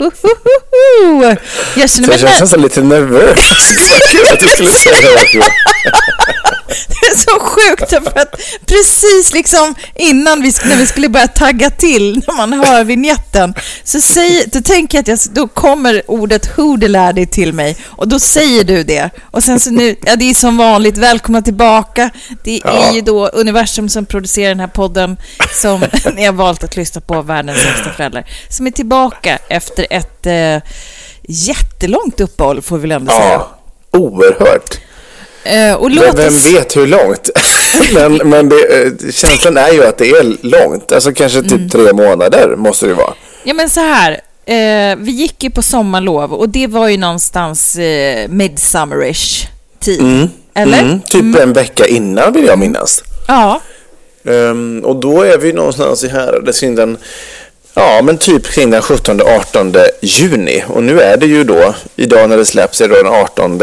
Känner Så mig jag känns lite nervös. Att du skulle säga det. Det är så sjukt för att precis liksom innan vi, när vi skulle börja tagga till när man hör vignetten så, säger, då tänker jag att jag, då kommer ordet dig till mig och då säger du det. Och sen så nu, ja det är som vanligt, välkomna tillbaka. Det är Ja. ju då universum som producerar den här podden som ni har valt att lyssna på, världens sämsta föräldrar, som är tillbaka efter ett eh, jättelångt uppehåll får vi väl ändå säga. Ja, oerhört. Eh, och Vem, oss... vet hur långt? men men det, eh, känslan är ju att det är långt. Alltså kanske typ Mm. tre månader måste det vara. Ja, men så här. Eh, vi gick ju på sommarlov och det var ju någonstans eh, midsummerish tid. Eller? Mm, typ en vecka innan vill jag minnas. Ja. Ehm, och då är vi någonstans i häradet kring den, ja men typ kring den 17-18 juni. Och nu är det ju då, idag när det släpps är det då den 18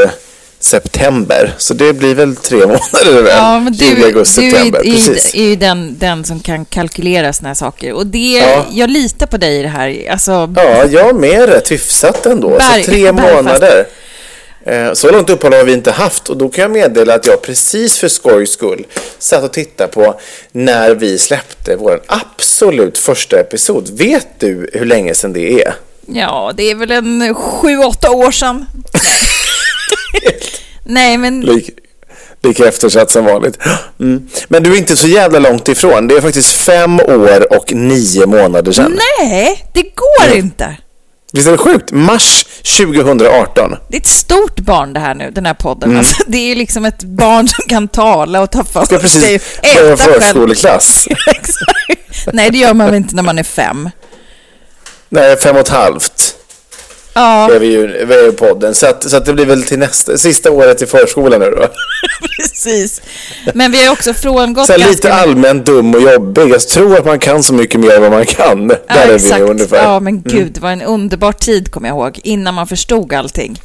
september. Så det blir väl tre månader väl? Ja, men du, Juli, augusti, du september. är, Precis. är, ju den, den som kan kalkylera såna här saker. Och det, Ja. jag litar på dig i det här. Alltså, Ja, jag med rätt hyfsat ändå. Berg- så tre bergfast. månader. Eh, Så långt uppehåll har vi inte haft och då kan jag meddela att jag precis för skojs skull satt och tittade på när vi släppte vår absolut första episod. Vet du hur länge sedan det är? ja, det är väl en sju, åtta år sedan. Nej, men Lik, lika eftersatt som vanligt. Mm. Men du är inte så jävla långt ifrån. Det är faktiskt fem år och nio månader sedan. nej, det går inte. Visst är det sjukt? Mars 2018. Det är ett stort barn det här nu, den här podden. Mm. Alltså, det är liksom ett barn som kan tala och ta för Ska sig. precis börja förskoleklass. Nej, det gör man väl inte när man är fem. Nej, fem och ett halvt. Ja, är vi ju, vi är ju podden. Så, att, så att det blir väl till nästa, sista året i förskolan nu då. precis. Men vi har också frångått ganska lite allmänt dum och jobbig. Jag tror att man kan så mycket mer än vad man kan. Där är vi nu ungefär. Ja, men gud, det var en underbar tid, kommer jag ihåg, innan man förstod allting.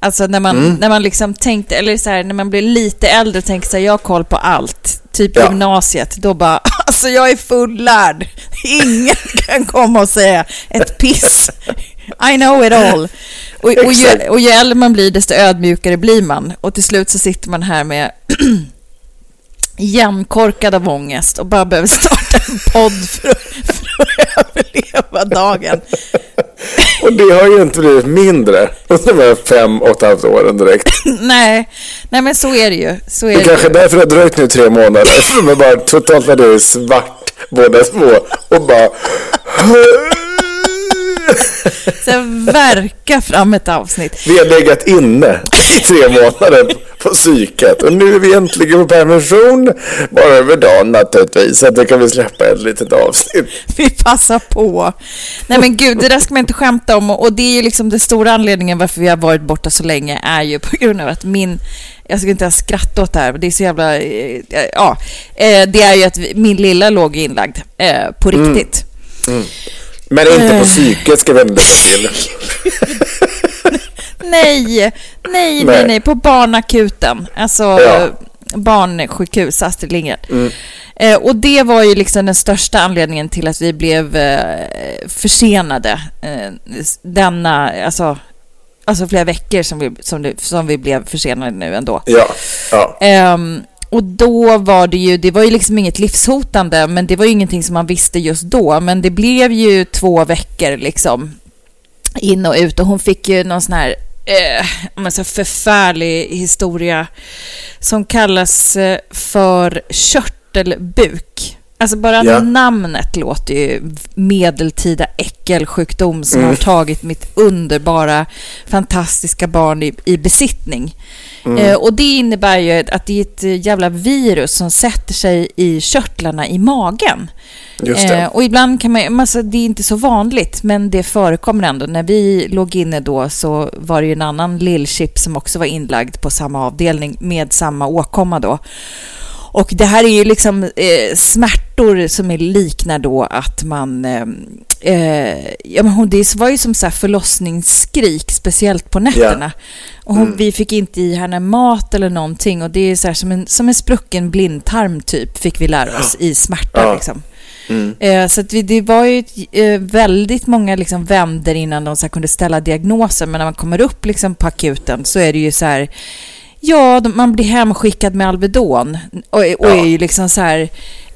Alltså när man, Mm. när man liksom tänkte, eller så här, när man blir lite äldre och tänker så här, jag har koll på allt, typ Ja. gymnasiet, då bara, alltså jag är fullärd. Ingen kan komma och säga ett piss. I know it all. Och, och, ju, och ju äldre man blir, desto ödmjukare blir man. Och till slut så sitter man här med igenkorkad av ångest och bara behöver starta en podd för att, för att överleva dagen. Och det har ju inte blivit mindre de här fem och ett halvt åren direkt. Nej, nej men så är det ju. Så är Det det kanske är därför det har dröjt nu tre månader. För de är bara totalt när det är svart båda två. Och bara... Sen verka fram ett avsnitt. Vi har legat inne i tre månader på psyket och nu är vi äntligen på permission. Bara över dagen naturligtvis, så att då kan vi släppa ett litet avsnitt. Vi passar på. Nej men gud, det där ska man inte skämta om. Och det är ju liksom den stora anledningen varför vi har varit borta så länge är ju på grund av att min... Jag ska inte ens skratta åt det här, det är så jävla... eh, Ja, eh, det är ju att min lilla låg inlagd eh, på riktigt. Men inte på psyket ska vi ändå till. nej, nej, nej, Nej. på barnakuten. Alltså Ja. barnsjukhus, Astrid Lindgren. Eh, och det var ju liksom den största anledningen till att vi blev eh, försenade. Eh, denna, alltså, alltså flera veckor som vi, som, det, som vi blev försenade nu ändå. Ja, ja. Och då var det ju, det var ju liksom inget livshotande, men det var ju ingenting som man visste just då. Men det blev ju två veckor liksom in och ut och hon fick ju någon sån här eh, så förfärlig historia som kallas eh, för körtelbuk. Alltså bara Ja. namnet låter ju medeltida äckelsjukdom som Mm. har tagit mitt underbara, fantastiska barn i, i besittning. Mm. Eh, och det innebär ju att det är ett eh, jävla virus som sätter sig i körtlarna i magen. Eh, och ibland kan man, alltså, det är inte så vanligt, men det förekommer ändå. När vi låg inne då så var det ju en annan lillchip som också var inlagd på samma avdelning med samma åkomma då. Och det här är ju liksom eh, smärtor som är liknar då att man... Eh, eh, ja, men hon, det var ju som så här förlossningsskrik, speciellt på nätterna. Och hon, Vi fick inte i henne mat eller någonting och det är så här som en, som en sprucken blindtarm typ, fick vi lära oss i smärta. Ja. Liksom. Eh, så vi, det var ju ett, eh, väldigt många liksom vänder innan de så kunde ställa diagnoser. Men när man kommer upp liksom på akuten så är det ju så här... Ja, de, man blir hemskickad med Alvedon och, och är ju liksom så här...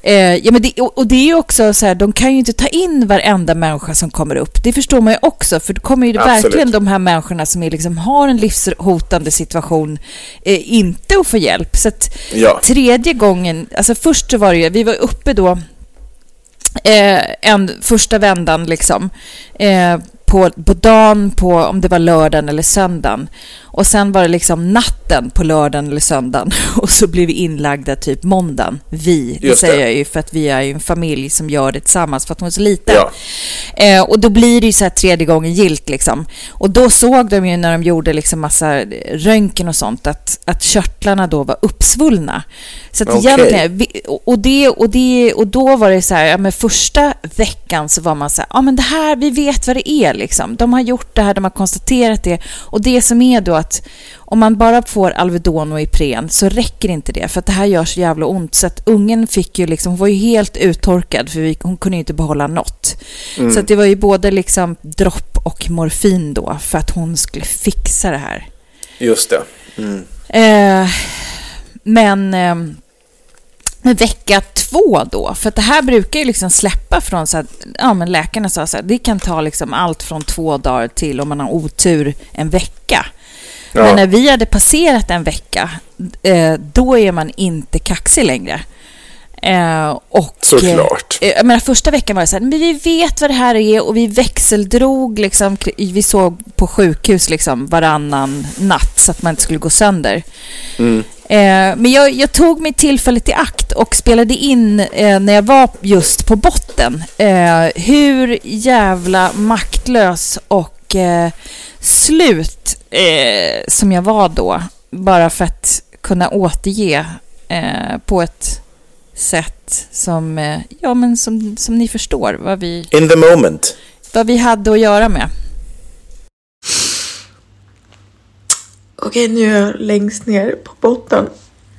Eh, ja, men det, och, och det är ju också så här, de kan ju inte ta in varenda människa som kommer upp. Det förstår man ju också, för då kommer ju Absolut. verkligen de här människorna som är liksom, har en livshotande situation eh, inte att få hjälp. Så att Ja. tredje gången, alltså först så var det ju, vi var uppe då eh, en första vändan liksom. Eh, på, på dagen, på om det var lördagen eller söndagen. Och sen var det liksom natten på lördagen eller söndagen. Och så blev vi inlagda typ måndagen. Vi, det det. säger jag ju för att vi är ju en familj som gör det tillsammans för att hon är så liten. Ja. Eh, och då blir det ju så här tredje gången gilt liksom. Och då såg de ju när de gjorde liksom massa röntgen och sånt att, att körtlarna då var uppsvullna. Så att Okej. egentligen, vi, och, och, det, och, det, och då var det så här, ja men första veckan så var man så här, ja men det här, vi vet vad det är liksom. De har gjort det här, de har konstaterat det. Och det som är då att om man bara får Alvedon och Ipren så räcker inte det för att det här gör så jävla ont. Så att ungen fick ju liksom, hon var ju helt uttorkad för vi, hon kunde ju inte behålla något. Så att det var ju både liksom dropp och morfin då för att hon skulle fixa det här. Just det. Eh, men eh, men vecka två då, för det här brukar ju liksom släppa från så att, ja men läkarna sa så här, det kan ta liksom allt från två dagar till om man har otur en vecka. Men Ja. när vi hade passerat en vecka, eh, då är man inte kaxig längre. Eh, och, Såklart. Eh, jag menar, första veckan var det så här, men vi vet vad det här är och vi växeldrog, liksom, vi såg på sjukhus liksom, varannan natt så att man inte skulle gå sönder. Eh, men jag, jag tog mig tillfället i akt och spelade in eh, när jag var just på botten hur jävla maktlös och slut eh, som jag var då. Bara för att kunna återge eh, på ett sätt som, eh, ja, men som, som ni förstår vad vi, In the moment. vad vi hade att göra med. Okej, nu är jag längst ner på botten.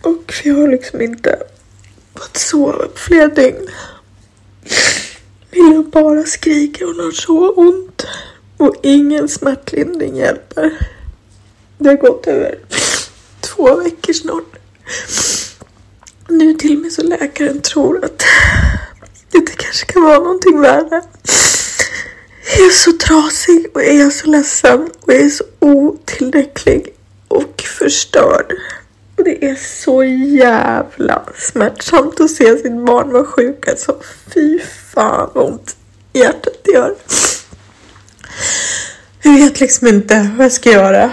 Och jag har liksom inte fått sova på flera dygn. Lilla bara skriker, hon har så ont. Och ingen smärtlindring hjälper. Det har gått över två veckor snart. Nu till och med så läkaren tror att det kanske kan vara någonting värre. Jag är så trasig och jag är så ledsen och jag är så otillräcklig och förstörd. Och det är så jävla smärtsamt att se sitt barn vara sjuk. Alltså fy fan vad ont hjärtat gör. Jag vet liksom inte vad jag ska göra.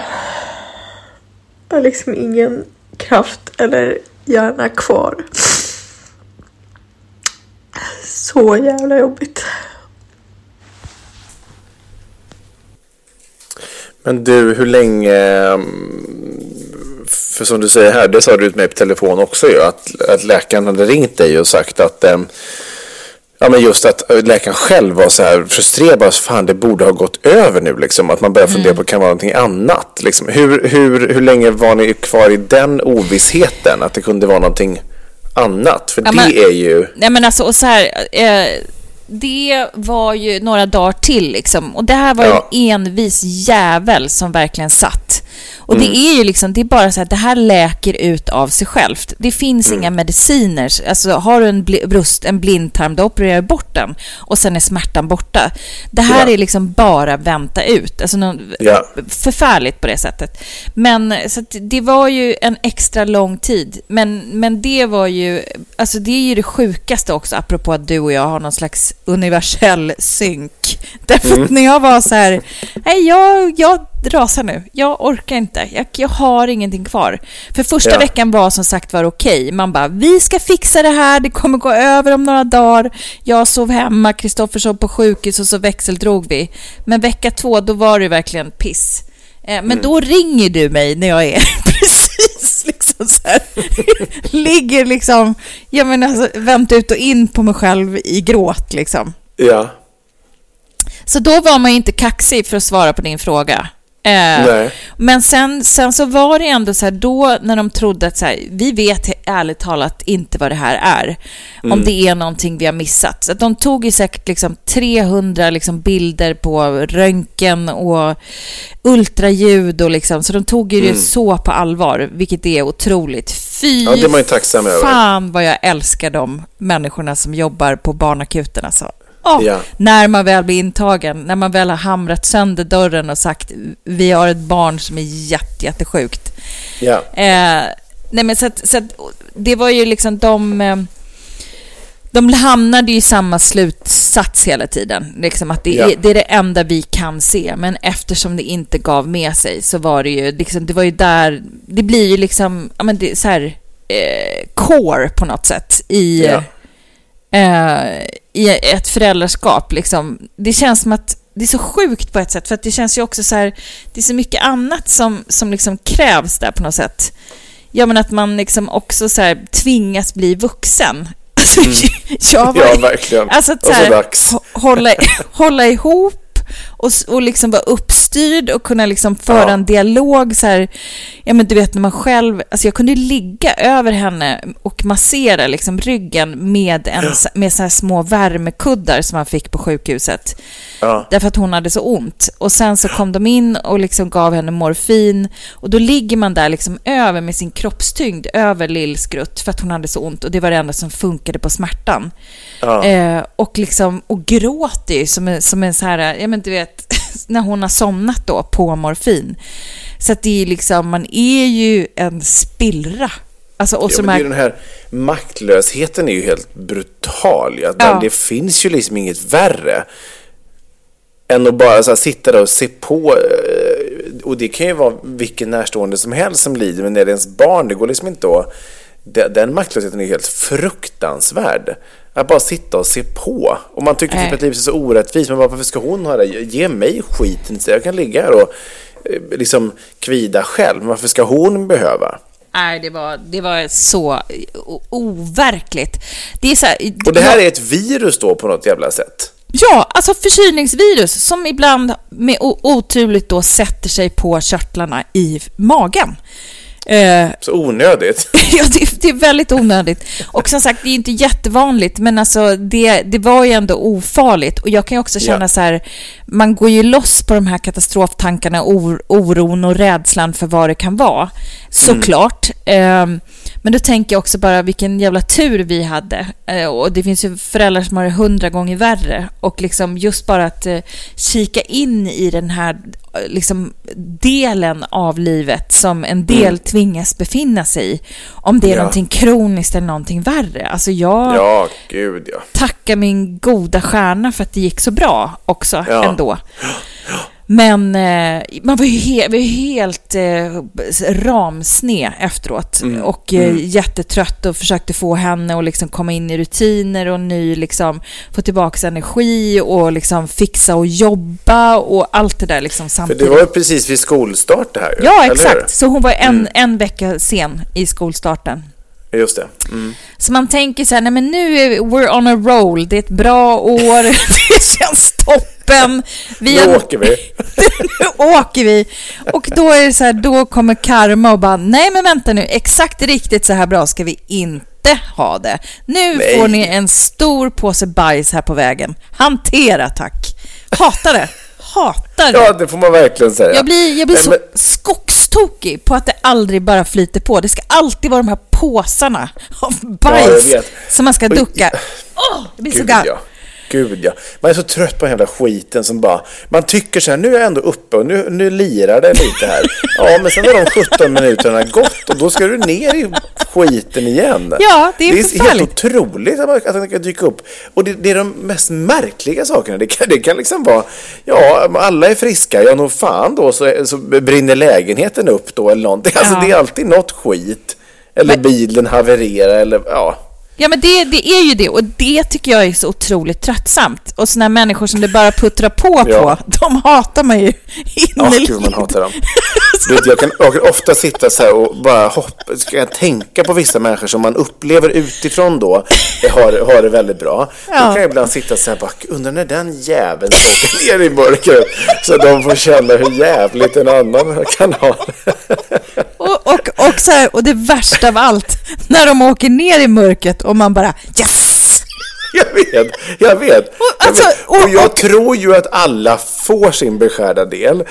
Jag har liksom ingen kraft eller hjärna kvar. Så jävla jobbigt. Men du, hur länge... Mm, för som du säger här, det sa du till mig på telefon också ju, att, att läkaren hade ringt dig och sagt att, eh, Ja, men just att äh, läkaren själv var så här frustrerad. Bara, fan, det borde ha gått över nu. Liksom. Att man börjar fundera Mm. på, kan vara någonting annat? Liksom. Hur, hur, hur länge var ni kvar i den ovissheten? Att det kunde vara någonting annat? För Ja, det men- är ju... Nej men alltså, och så här, eh, det var ju några dagar till liksom. Och det här var Ja. en envis jävel som verkligen satt. Och Mm. det är ju liksom, det är bara så att det här läker ut av sig självt. Det finns inga mediciner. Alltså har du en bli- brust, en blindtarm, då opererar du bort den. Och sen är smärtan borta. Det här Ja. är liksom bara vänta ut. Alltså någon, Ja. förfärligt på det sättet. Men så det var ju en extra lång tid. Men, men det var ju, alltså det är ju det sjukaste också, apropå att du och jag har någon slags universell synk. Därför att när jag var så här, nej jag, jag rasar nu, jag orkar inte, jag, jag har ingenting kvar. För första Ja. veckan var som sagt var okej. Man bara, vi ska fixa det här, det kommer gå över om några dagar. Jag sov hemma, Kristoffer sov på sjukhus och så växeldrog vi. Men vecka två, då var det verkligen piss. Eh, Men då ringer du mig när jag är precis liksom så här, ligger liksom, jag menar alltså, vänt ut och in på mig själv i gråt liksom. Ja. Så då var man ju inte kaxig för att svara på din fråga. Eh, men sen, sen så var det ändå så här, då när de trodde att så här, vi vet ärligt talat inte vad det här är. Om det är någonting vi har missat. Så de tog ju säkert liksom 300 liksom bilder på röntgen och ultraljud och liksom, så de tog ju det så på allvar, vilket är otroligt. Fy Ja, det är man ju tacksam över. fan vad jag älskar de människorna som jobbar på barnakuten alltså. Åh, Ja. När man väl blir intagen, när man väl har hamrat sönder dörren och sagt vi har ett barn som är jätte, jättesjukt. Ja. Eh, nej men så att, så att det var ju liksom de... Eh, de hamnade ju i samma slutsats hela tiden. Liksom att det, Ja. är, det är det enda vi kan se. Men eftersom det inte gav med sig så var det ju, liksom, det var ju där... Det blir ju liksom, ja men det är så här, eh, core på något sätt i, Ja. Eh, i ett föräldraskap. Liksom. Det känns som att det är så sjukt på ett sätt, för att det känns ju också så här, det är så mycket annat som, som liksom krävs där på något sätt. Ja, men att man liksom också så här tvingas bli vuxen. Alltså, jag var, Mm. Ja, verkligen. Alltså att så här, hå- hålla, hålla ihop och, och liksom vara uppstyrd och kunna liksom föra Ja. en dialog så här. Ja men du vet när man själv, alltså jag kunde ligga över henne och massera liksom ryggen med, en, s- med så här små värmekuddar som man fick på sjukhuset. Ja. Därför att hon hade så ont. Och sen så kom de in och liksom gav henne morfin. Och då ligger man där liksom över med sin kroppstyngd över lillskrutt för att hon hade så ont. Och det var det enda som funkade på smärtan. Ja. Eh, och liksom, och gråter ju som en, som en så här, ja men du vet, när hon har somnat då på morfin. Så att det är liksom, man är ju en spillra. Alltså, och Ja, men de det är ju den här maktlösheten är ju helt brutal. Ja. man, det finns ju liksom inget värre än att bara så här, sitta där och se på. eh, Och det kan ju vara vilken närstående som helst som lider, men när det är ens barn, det går liksom inte att... de- Den maktlösheten är helt fruktansvärd. Att bara sitta och se på. Och man tycker typ Nej. att livet är så orättvist, men varför ska hon ha det? Ge mig skiten istället. Jag kan ligga här och eh, liksom kvida själv. Varför ska hon behöva? nej, det var, det var så overkligt. Det är så här, Och det här är ett virus då på något jävla sätt. Ja, alltså förkylningsvirus som ibland med oturligt då sätter sig på körtlarna i magen. Eh, Så onödigt. ja, det, det är väldigt onödigt. Och som sagt, det är inte jättevanligt, men alltså det, det var ju ändå ofarligt. Och jag kan ju också känna Ja. så här, man går ju loss på de här katastroftankarna, or, oron och rädslan för vad det kan vara. Såklart. Ehm, men då tänker jag också bara vilken jävla tur vi hade. Eh, och det finns ju föräldrar som har det hundra gånger värre. Och liksom just bara att eh, kika in i den här eh, liksom, delen av livet som en del tvingas befinna sig i. Om det är Ja. någonting kroniskt eller någonting värre. Alltså jag Ja, gud ja. tackar min goda stjärna för att det gick så bra också Ja. Ändå. Men eh, man var ju, he- var ju helt eh, ramsne efteråt Mm. och eh, jättetrött och försökte få henne att liksom komma in i rutiner och ny, liksom, få tillbaka energi och liksom fixa och jobba och allt det där liksom För samtidigt. det var ju precis vid skolstart det här Ja, exakt. Så hon var en, en vecka sen i skolstarten. Just det. Mm. Så man tänker så här, nej men nu är vi, we're on a roll, det är ett bra år, det känns toppen. Vi Nu har- åker vi. nu åker vi. Och då är det så här, då kommer karma och bara, nej men vänta nu, exakt riktigt så här bra ska vi inte ha det. Nu Nej. får ni en stor påse bajs här på vägen. Hantera tack. Hatar det. Hatar det. Ja, det får man verkligen säga. Jag blir, jag blir Nej, så men- skogstokig på att det aldrig bara flyter på. Det ska alltid vara de här påsarna av Ja, bajs vet. som man ska ducka. Åh, jag blir så Gud gall. ja. Gud ja. Man är så trött på den jävla skiten som bara... Man tycker så här, nu är jag ändå uppe och nu, nu lirar det lite här. Ja, men sen har de 17 minuterna gått och då ska du ner i skiten igen. Ja, det är Det är helt otroligt att, man, att den kan dyka upp. Och det, det är de mest märkliga sakerna. Det kan, det kan liksom vara, ja, alla är friska, ja nog fan då så, så brinner lägenheten upp då eller någonting. Alltså Ja. det är alltid något skit. Eller bilen havererar eller ja. Ja, men det, det är ju det och det tycker jag är så otroligt tröttsamt. Och här människor som det bara puttrar på Ja. på, de hatar man ju Ja, innerligt. gud man hatar dem. Vet, jag, kan, jag kan ofta sitta så här och bara hoppa, ska jag tänka på vissa människor som man upplever utifrån då har, har det väldigt bra. Då kan jag ibland sitta så här bara, undrar när den jäveln åka ner i mörkret så att de får känna hur jävligt en annan kan ha det. Och, och, och, så här, och det värsta av allt, när de åker ner i mörkret och man bara yes! Jag vet, jag vet. Och alltså, jag vet. och- jag tror ju att alla får sin beskärda del.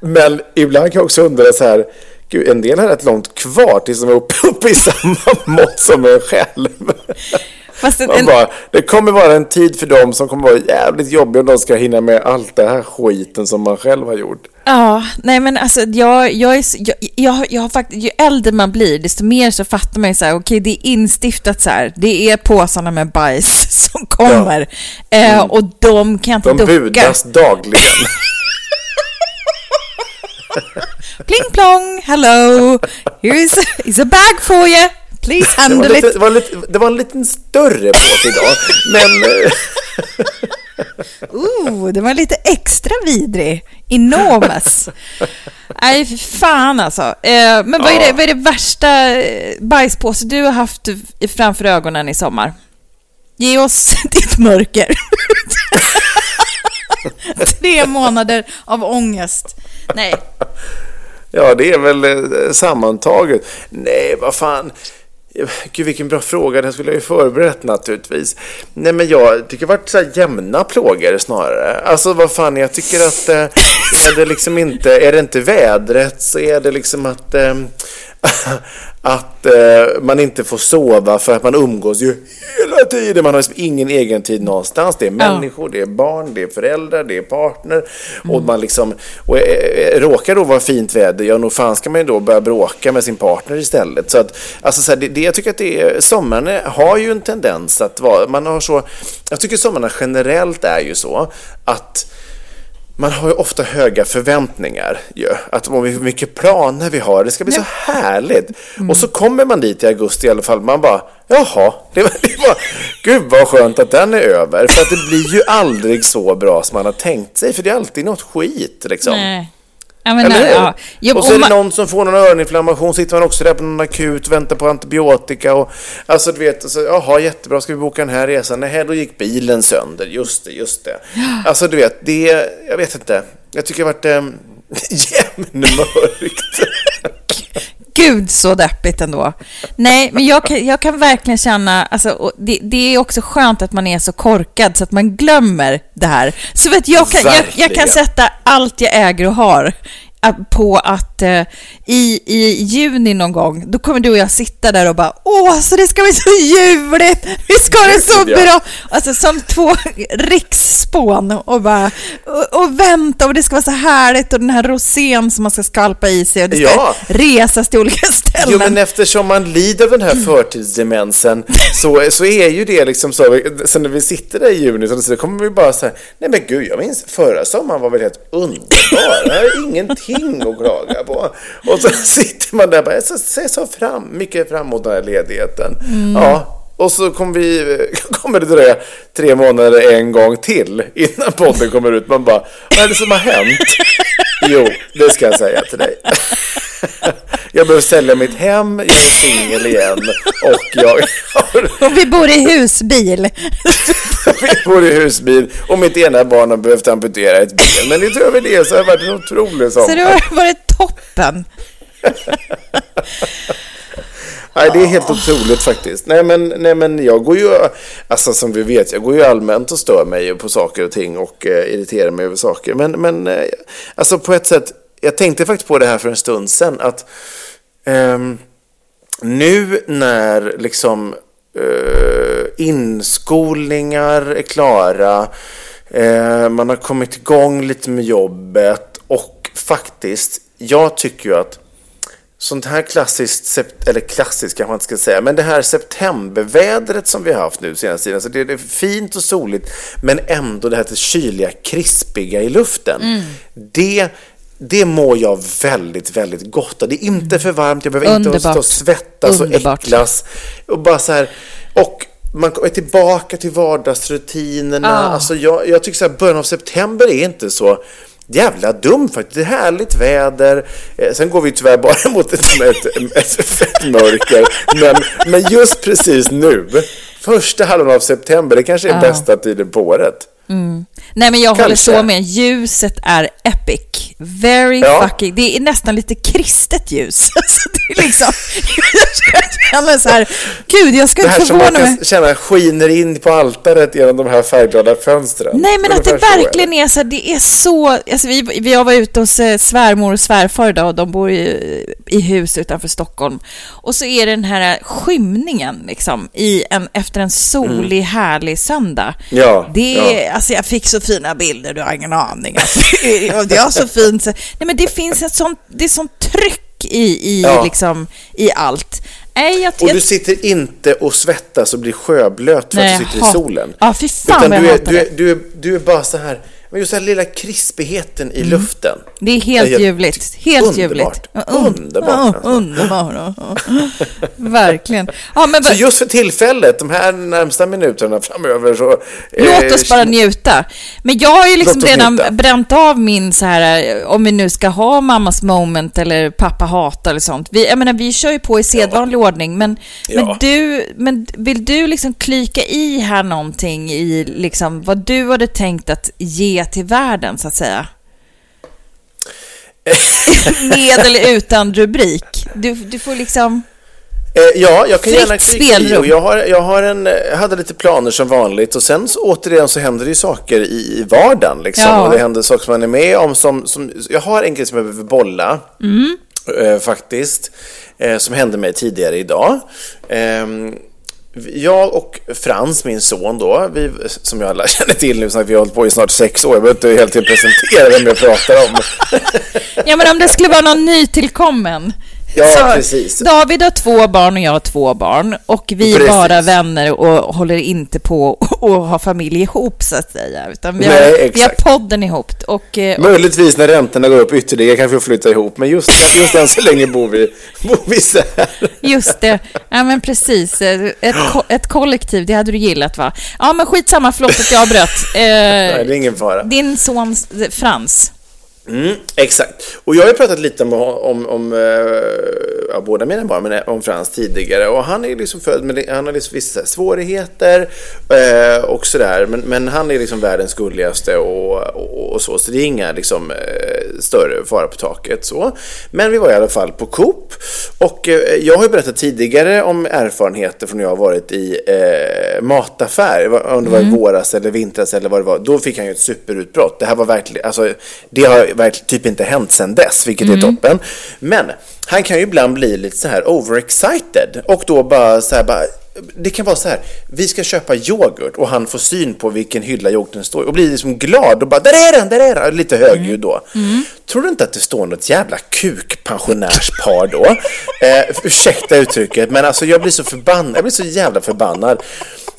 Men ibland kan jag också undra så här, gud, en del har rätt långt kvar tills de är uppe, uppe i samma mått som en själv. Fast en, bara, det kommer vara en tid för dem som kommer vara jävligt jobbig om de ska hinna med allt det här skiten som man själv har gjort. Ja, nej men alltså jag, jag är jag, jag, jag har faktiskt, ju äldre man blir desto mer så fattar man ju så här, okej det är instiftat så här, det är påsarna med bajs som kommer eh, och de kan inte Mm. De ducka. budas dagligen. Pling plong, hello, here's is a bag for you, please Det var, handle lite, it. det, var lite, det var en liten större idag. Men eh, Ooh, det var lite extra vidrig, enormous. Nej, för fan alltså. Eh, men vad är, det, vad är det värsta eh, bajspåse du har haft framför ögonen i sommar? Ge oss ditt mörker. Tre månader av ångest. Nej, Ja, det är väl eh, sammantaget. Nej, vad fan. Gud, vilken bra fråga. Den skulle jag ju förberett naturligtvis. Nej, men jag tycker det har varit så här jämna plågor snarare. Alltså, vad fan, jag tycker att eh, är det liksom inte, är det inte vädret så är det liksom att eh, att eh, man inte får sova för att man umgås ju hela tiden. Man har liksom ingen egen tid någonstans. Det är Ja. människor, det är barn, det är föräldrar, det är partner. Och man liksom, och eh, eh, råkar då vara fint väder, ja nog fan ska man ju då börja bråka med sin partner istället. Så att, alltså så här, det, det, jag tycker att det är, sommaren har ju en tendens att vara, man har så, jag tycker sommarna generellt är ju så att man har ju ofta höga förväntningar ju. Att om hur mycket planer vi har, det ska bli så härligt. Och så kommer man dit i augusti i alla fall, man bara, jaha, det var, det var, gud vad skönt att den är över. För att det blir ju aldrig så bra som man har tänkt sig, för det är alltid något skit liksom. nej. Eller hur? ja. Jo, och så är det någon som får någon öroninflammation, sitter man också där på någon akut, väntar på antibiotika och alltså du vet, och så, jaha jättebra, ska vi boka den här resan? Nej, då gick bilen sönder, just det, just det. Alltså du vet, det, jag vet inte, jag tycker det har varit eh, jämnmörkt. Gud så deppigt ändå. Nej, men jag kan, jag kan verkligen känna, alltså, det, det är också skönt att man är så korkad så att man glömmer det här. Så vet, jag, kan, jag, jag kan sätta allt jag äger och har på att eh, i, i juni någon gång, då kommer du och jag sitta där och bara åh, så det ska bli så ljuvligt, vi ska ha det så bra. Alltså som två riksspån och bara och, och vänta och det ska vara så härligt och den här rosén som man ska skalpa i sig och det ska Ja. resas till olika ställen. Jo, men eftersom man lider av den här förtidsdemensen så, så är ju det liksom så. Sen när vi sitter där i juni så så kommer vi bara säga nej men gud, jag minns förra sommaren var väl helt underbar. Jag har ingenting att klaga på. Och så sitter man där och bara, jag ser så fram, mycket fram emot den här ledigheten. Ja. Och så kommer, vi, kommer det dröja tre månader en gång till innan podden kommer ut. Man bara, vad är det som har hänt? Jo, det ska jag säga till dig. Jag behöver sälja mitt hem, jag är singel igen och jag har... Och vi bor i husbil. vi bor i husbil och mitt ena barn har behövt amputera ett ben. Men utöver det så har det varit en otrolig sommar. Så det har varit toppen. Nej, det är helt otroligt faktiskt. Nej men, nej, men jag går ju, alltså som vi vet, jag går ju allmänt och stör mig på saker och ting och eh, irriterar mig över saker. Men, men eh, alltså på ett sätt, jag tänkte faktiskt på det här för en stund sedan, att ehm, nu när liksom eh, inskolningar är klara, eh, man har kommit igång lite med jobbet och faktiskt, jag tycker ju att sånt här klassiskt, eller klassiskt kanske man inte ska säga, men det här septembervädret som vi har haft nu senaste tiden, alltså det är fint och soligt, men ändå det här kyliga, krispiga i luften. Det, det mår jag väldigt, väldigt gott av. Det är inte för varmt, jag behöver inte stå Underbart. och svettas och Underbart. äcklas. Och bara så här, och man är tillbaka till vardagsrutinerna. Ah. Alltså jag, jag tycker så här, början av september är inte så jävla dum faktiskt. Det är härligt väder. Eh, sen går vi tyvärr bara mot ett, ett, ett fett mörker. Men, men just precis nu, första halvan av september, det kanske är Ah. bästa tiden på året. Nej, men jag håller Kanske. så med. Ljuset är epic. Very Ja. fucking... Det är nästan lite kristet ljus. Alltså, det är liksom... Jag känner så här, gud, jag Det skulle här som man förvåna mig. kan känna skiner in på altaret genom de här färgglada fönstren. Nej, men att det verkligen är så här, det är så... Alltså vi, vi har varit ute hos eh, svärmor och svärfar idag och de bor i, i hus utanför Stockholm. Och så är det den här skymningen liksom, i en, efter en solig, härlig söndag. Mm. Ja, Det är, ja. Alltså jag fick så fina bilder, du har ingen aning. Alltså, det är så fint. Nej, men det finns ett sånt, det är sånt tryck i, i, Ja. liksom, i allt. Nej, jag, Och jag, du sitter inte och svettas och blir sjöblöt för Nej, att du sitter jag i solen. Ja, fy fan Utan vad jag du är, du, är, du, är, du är bara så här, men just den här lilla krispigheten i luften. Det är helt Jag- ljuvligt. Helt underbart. ljuvligt. Ja, un- Underbart, Ja, alltså. underbart. ja. Verkligen. Ja, men Så just för tillfället, de här närmsta minuterna framöver så... Låt eh, oss bara njuta. Men jag har ju liksom Låt redan njuta. bränt av min så här, eh, om vi nu ska ha mammas moment eller pappa hatar eller sånt. Vi, jag menar, vi kör ju på i sedvanlig ordning, men, men, Ja. du, men vill du liksom klyka i här någonting i liksom vad du hade tänkt att ge till världen, så att säga? Med eller utan rubrik. Du, du får liksom... Eh, ja, jag kan Fritt gärna klicka i jag, har, jag har en, jag hade lite planer som vanligt och sen så återigen så händer det ju saker i, i vardagen liksom. Ja. Och det händer saker som man är med om som, som jag har en grej som jag behöver bolla. Mm. Eh, faktiskt. Eh, som hände mig tidigare idag. Ehm, jag och Frans, min son då, vi, som jag alla känner till nu, så vi har hållit på i snart sex år. Jag behöver inte helt enkelt presentera vem jag pratar om. Ja, men om det skulle vara någon nytillkommen. Ja, Så, precis. David har två barn och jag har två barn. Och vi är Precis. bara vänner och håller inte på att ha familj ihop, så att säga. Utan vi, Nej, har, vi har podden ihop. Och, eh, och, Möjligtvis när räntorna går upp ytterligare kanske vi får flytta ihop, men just, just än så länge bor vi, bor vi så här. just det. Ja, men precis. Eh, Ett, ko- ett kollektiv, det hade du gillat, va? Ja, men skitsamma. Förlåt att jag avbröt. Eh, Nej, det är ingen fara. din son eh, Frans. Mm, exakt. Och jag har ju pratat lite om, om, om eh, ja, båda mina barn, men om Frans tidigare. Och han är liksom född med, han har liksom vissa svårigheter eh, och sådär. Men, men han är liksom världens gulligaste och, och, och så. Så det är inga liksom eh, större fara på taket så. Men vi var i alla fall på Coop. Och eh, jag har ju berättat tidigare om erfarenheter från när jag har varit i eh, mataffär. Om det var i våras eller vintras eller vad det var. Då fick han ju ett superutbrott. Det här var verkligen, alltså det har verkligen typ inte hänt sedan dess, vilket är toppen. Men han kan ju ibland bli lite så här overexcited och då bara så här bara det kan vara så här, vi ska köpa yoghurt och han får syn på vilken hylla yoghurten står i och blir liksom glad och bara där är den, där är den, lite högljudd då. Tror du inte att det står något jävla kukpensionärspar då? Eh, ursäkta uttrycket, men alltså jag blir så förbannad, jag blir så jävla förbannad.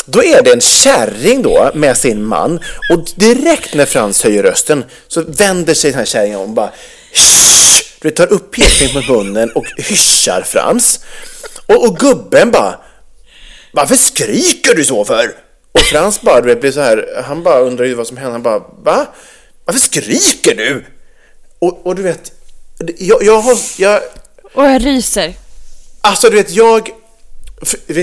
Då är det en kärring då med sin man och direkt när Frans höjer rösten så vänder sig den här kärringen om och bara Shh! Du tar upp pekfingret mot munnen och hyschar Frans. Och, och gubben bara Varför skriker du så för? Och Frans bara, du vet, blir så här, han bara undrar ju vad som händer. Han bara, va? Varför skriker du? Och, och du vet, jag, jag har, jag, Och jag ryser. Alltså du vet, jag...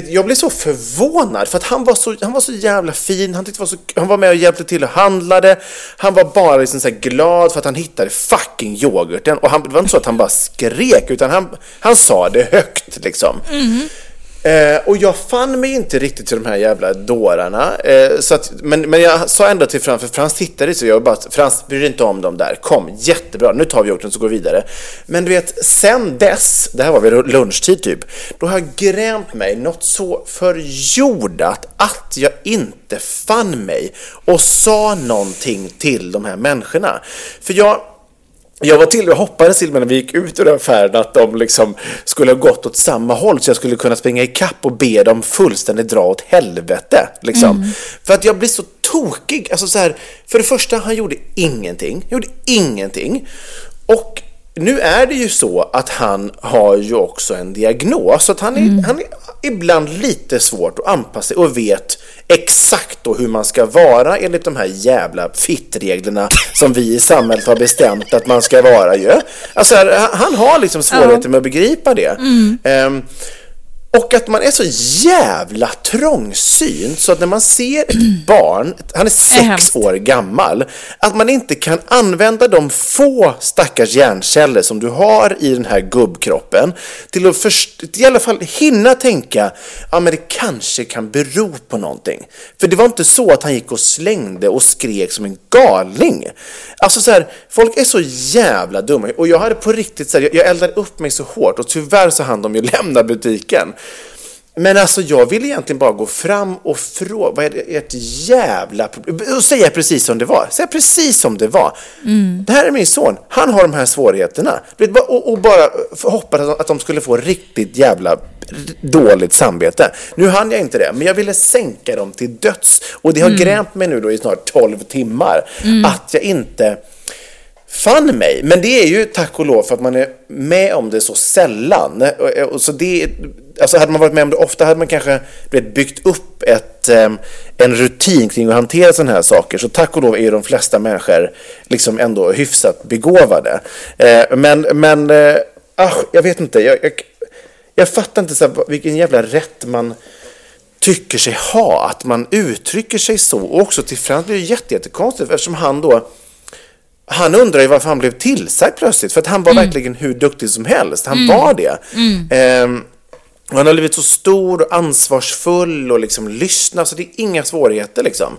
Jag blev så förvånad för att han var så, han var så jävla fin. Han, tyckte var så, han var med och hjälpte till och handlade. Han var bara liksom så här glad för att han hittade fucking yoghurten. Och han, det var inte så att han bara skrek utan han, han sa det högt liksom. Mm-hmm. Eh, och jag fann mig inte riktigt till de här jävla dårarna. Eh, så att, men, men jag sa ändå till Frans, för Frans tittade så jag bara, Frans bryr dig inte om dem där, kom, jättebra, nu tar vi yoghurten så går vi vidare. Men du vet, sen dess, det här var vid lunchtid typ, då har jag grämt mig något så förjordat att jag inte fann mig och sa någonting till de här människorna. För jag jag var till och hoppades till när vi gick ut ur affären att de liksom skulle ha gått åt samma håll så jag skulle kunna springa i kapp och be dem fullständigt dra åt helvete. Liksom. För att jag blir så tokig. Alltså så här, för det första, han gjorde ingenting. Han gjorde ingenting. Och nu är det ju så att han har ju också en diagnos. Så att han är, han är ibland lite svårt att anpassa sig och vet exakt då hur man ska vara enligt de här jävla fittreglerna som vi i samhället har bestämt att man ska vara ju. Alltså han har liksom svårigheter med att begripa det. Ehm, och att man är så jävla trångsynt så att när man ser ett barn, han är sex år gammal, att man inte kan använda de få stackars hjärnceller som du har i den här gubbkroppen till att först, i alla fall hinna tänka, ja men det kanske kan bero på någonting. För det var inte så att han gick och slängde och skrek som en galning. Alltså så här, folk är så jävla dumma och jag hade på riktigt så här, jag, jag eldade upp mig så hårt och tyvärr så hann de ju lämna butiken. Men alltså jag ville egentligen bara gå fram och fråga, vad är det ert jävla problem? Och säga precis som det var. Säga precis som det var. Det här är min son, han har de här svårigheterna. Och, och bara hoppas att de- skulle få riktigt jävla dåligt samvete. Nu hann jag inte det, men jag ville sänka dem till döds. Och det har grämt mig nu då i snart 12 timmar att jag inte fann mig. Men det är ju tack och lov för att man är med om det så sällan. Eh, och- Så det, alltså hade man varit med om det ofta hade man kanske byggt upp ett, eh, en rutin kring att hantera sådana här saker. Så tack och lov är ju de flesta människor liksom ändå hyfsat begåvade. Eh, men, men ach, jag vet inte. Jag, jag, jag fattar inte så här, vilken jävla rätt man tycker sig ha. Att man uttrycker sig så. Och också till Frans blir det jätte, eftersom han då han undrar ju varför han blev tillsagd plötsligt. För att han var verkligen hur duktig som helst. Han var det. Ehm, och han har blivit så stor och ansvarsfull och liksom lyssnar så det är inga svårigheter liksom.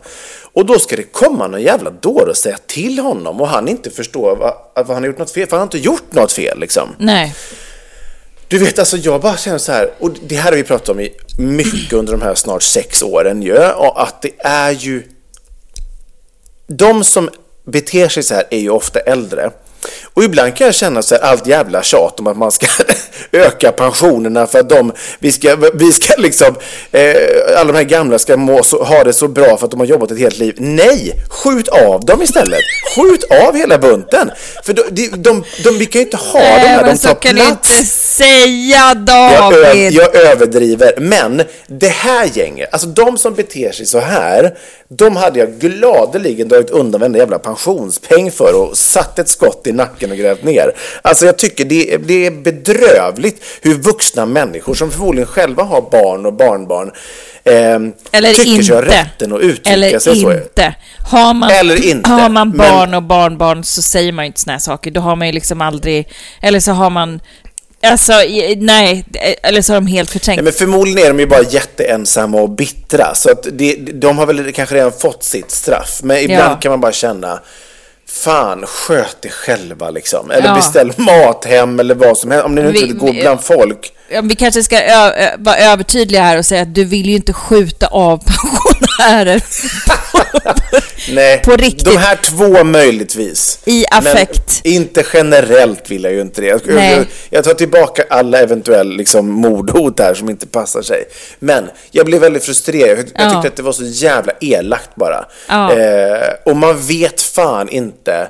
Och då ska det komma någon jävla dåre och säga till honom och han inte förstår vad, att han har gjort något fel. För han har inte gjort något fel liksom. Nej. Du vet, alltså jag bara känner så här, och det här har vi pratat om i mycket under de här snart sex åren ju, och att det är ju... De som beter sig så här är ju ofta äldre. Och ibland kan jag känna så här, allt jävla tjat om att man ska öka pensionerna för att de, vi ska, vi ska liksom, eh, alla de här gamla ska må så, ha det så bra för att de har jobbat ett helt liv. Nej, skjut av dem istället. Skjut av hela bunten. För de, de, de, de, vi kan ju inte ha de Nej, här, de men så tar kan plats. du inte säga Jag, David. jag överdriver, men det här gänget, alltså de som beter sig så här, de hade jag gladeligen dragit undan varenda jävla pensionspeng för och satt ett skott i nacken och grävt ner. Alltså jag tycker det, det är bedrövligt hur vuxna människor som förmodligen själva har barn och barnbarn ehm, Eller tycker inte. sig ha rätten att uttrycka Eller sig så. inte. Har man, Eller inte, Har man men- barn och barnbarn så säger man ju inte såna här saker. Då har man ju liksom aldrig... Eller så har man... Alltså, nej. Eller så har de helt förträngt. Nej, men förmodligen är de ju bara jätteensamma och bittra. Så att det, de har väl kanske redan fått sitt straff. Men ibland Ja. kan man bara känna Fan, sköt det själva liksom. Eller Ja. beställ mat hem eller vad som helst. Om ni nu inte Vi- vill gå vi- bland folk. Vi kanske ska ö- ö- vara övertydliga här och säga att du vill ju inte skjuta av pensionärer Nej, På riktigt. de här två möjligtvis. i affekt. Men inte generellt vill jag ju inte det. Jag, Nej. jag, jag tar tillbaka alla eventuella liksom, mordhot här som inte passar sig. Men jag blev väldigt frustrerad. Jag, jag Ja. tyckte att det var så jävla elakt bara. Eh, och man vet fan inte.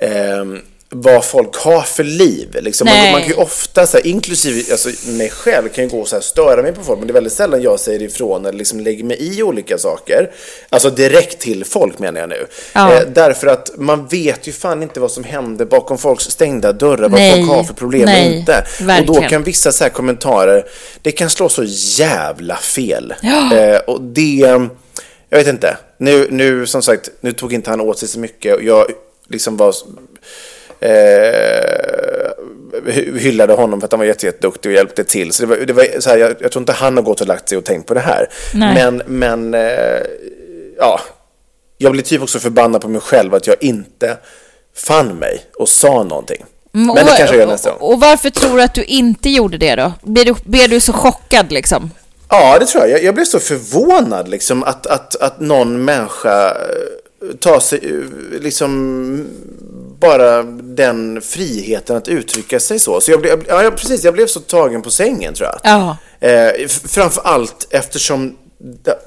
ehm, vad folk har för liv. Liksom. Man, man kan ju ofta, så här, inklusive alltså, mig själv, kan ju gå och så här, störa mig på folk. Men det är väldigt sällan jag säger ifrån eller liksom lägger mig i olika saker. Alltså direkt till folk menar jag nu. Ja. Eh, därför att man vet ju fan inte vad som händer bakom folks stängda dörrar. Vad Nej. folk har för problem Nej, och inte. Och då verkligen. kan vissa så här kommentarer, det kan slå så jävla fel. Ja. Eh, och det, jag vet inte. Nu, nu som sagt, nu tog inte han åt sig så mycket. och Jag liksom var eh, hy- hyllade honom för att han var jätte, jätteduktig och hjälpte till. Så det var, det var så här, jag, jag tror inte han har gått och lagt sig och tänkt på det här. Nej. Men, men eh, ja, jag blir typ också förbannad på mig själv att jag inte fann mig och sa någonting. Men det kanske jag gör nästa gång. Och, varför tror du att du inte gjorde det då? Blev du, blev du så chockad liksom? Ja, det tror jag. Jag, jag blev så förvånad liksom att, att, att någon människa tar sig liksom bara den friheten att uttrycka sig så. Så jag blev, ja, precis, jag blev så tagen på sängen tror jag. Ja. Eh, framför allt eftersom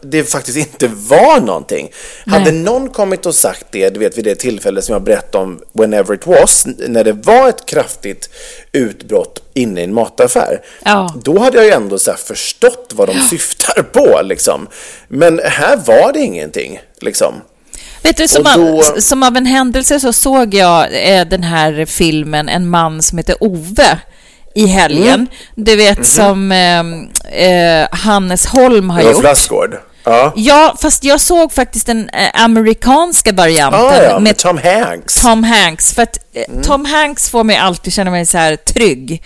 det- faktiskt inte var någonting. Hade någon kommit och sagt det, du vet vid det tillfälle som jag berättade om, whenever it was, när det var ett kraftigt utbrott inne i en mataffär, Ja. då hade jag ju ändå så förstått vad de syftar på liksom. Men här var det ingenting liksom. Vet du, som, då- av, som av en händelse så såg jag eh, den här filmen En man som heter Ove i helgen. Mm. Du vet Mhm. som eh, eh, Hannes Holm har gjort. Lassgård. Ja. Ja, fast jag såg faktiskt den eh, amerikanska varianten Ah, ja, med med Tom Hanks. Tom Hanks. För att eh, Mm. Tom Hanks får mig alltid känna mig så här trygg.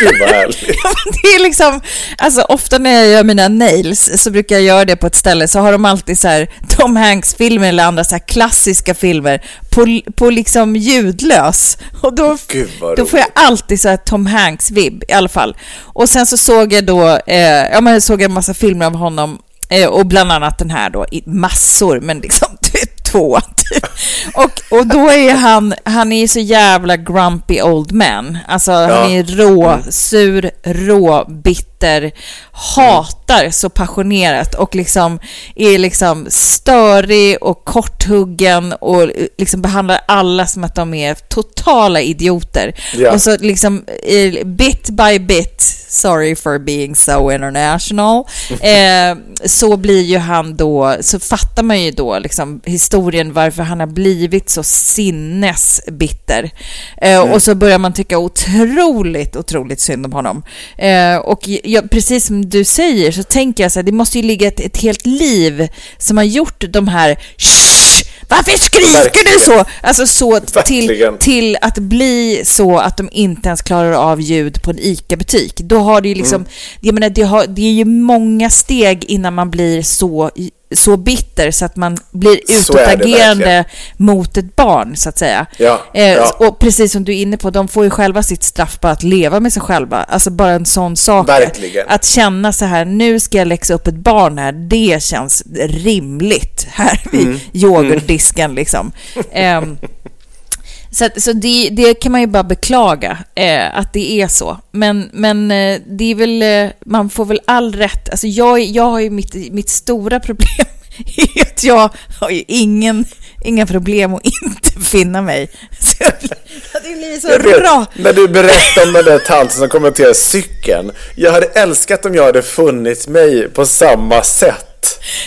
Gud vad det är liksom, alltså ofta när jag gör mina nails så brukar jag göra det på ett ställe så har de alltid så här Tom Hanks-filmer eller andra så här klassiska filmer på, på liksom ljudlös. Och då, då får jag alltid så här Tom Hanks-vibb i alla fall. Och sen så såg jag då, eh, ja men jag såg en massa filmer av honom och bland annat den här då, i massor, men liksom vet, två. typ. Och, och då är han, han är så jävla grumpy old man. Alltså han är rå, sur, rå, bitter, hatar så passionerat och liksom är liksom störig och korthuggen och liksom behandlar alla som att de är totala idioter. Ja. Och så liksom eh, bit by bit, sorry for being so international, eh, så blir ju han då, så fattar man ju då liksom historien varför han har blivit så sinnesbitter. Eh, Och så börjar man tycka otroligt, otroligt synd om honom. Eh, och jag, precis som du säger så tänker jag så här, det måste ju ligga ett, ett helt liv som har gjort de här! Varför skriker du så? Alltså så till, till att bli så att de inte ens klarar av ljud på en ICA-butik. Då har det ju liksom, Mm. jag menar, det, har, det är ju många steg innan man blir så, så bitter så att man blir utåtagerande mot ett barn, så att säga. Ja, Eh, ja. Och precis som du är inne på, de får ju själva sitt straff på att leva med sig själva. Alltså bara en sån sak. Verkligen. Att känna så här, nu ska jag läxa upp ett barn här, det känns rimligt här vid Mm. yoghurtdisken liksom. Ehm, så att, så det, det kan man ju bara beklaga, eh, att det är så. Men, men eh, det är väl, eh, man får väl all rätt. Alltså jag, jag har ju mitt, mitt stora problem är att jag har ju ingen, inga problem att inte finna mig. Så det blir så bra. när du berättade om den där tanten som kommenterade cykeln. Jag hade älskat om jag hade funnit mig på samma sätt.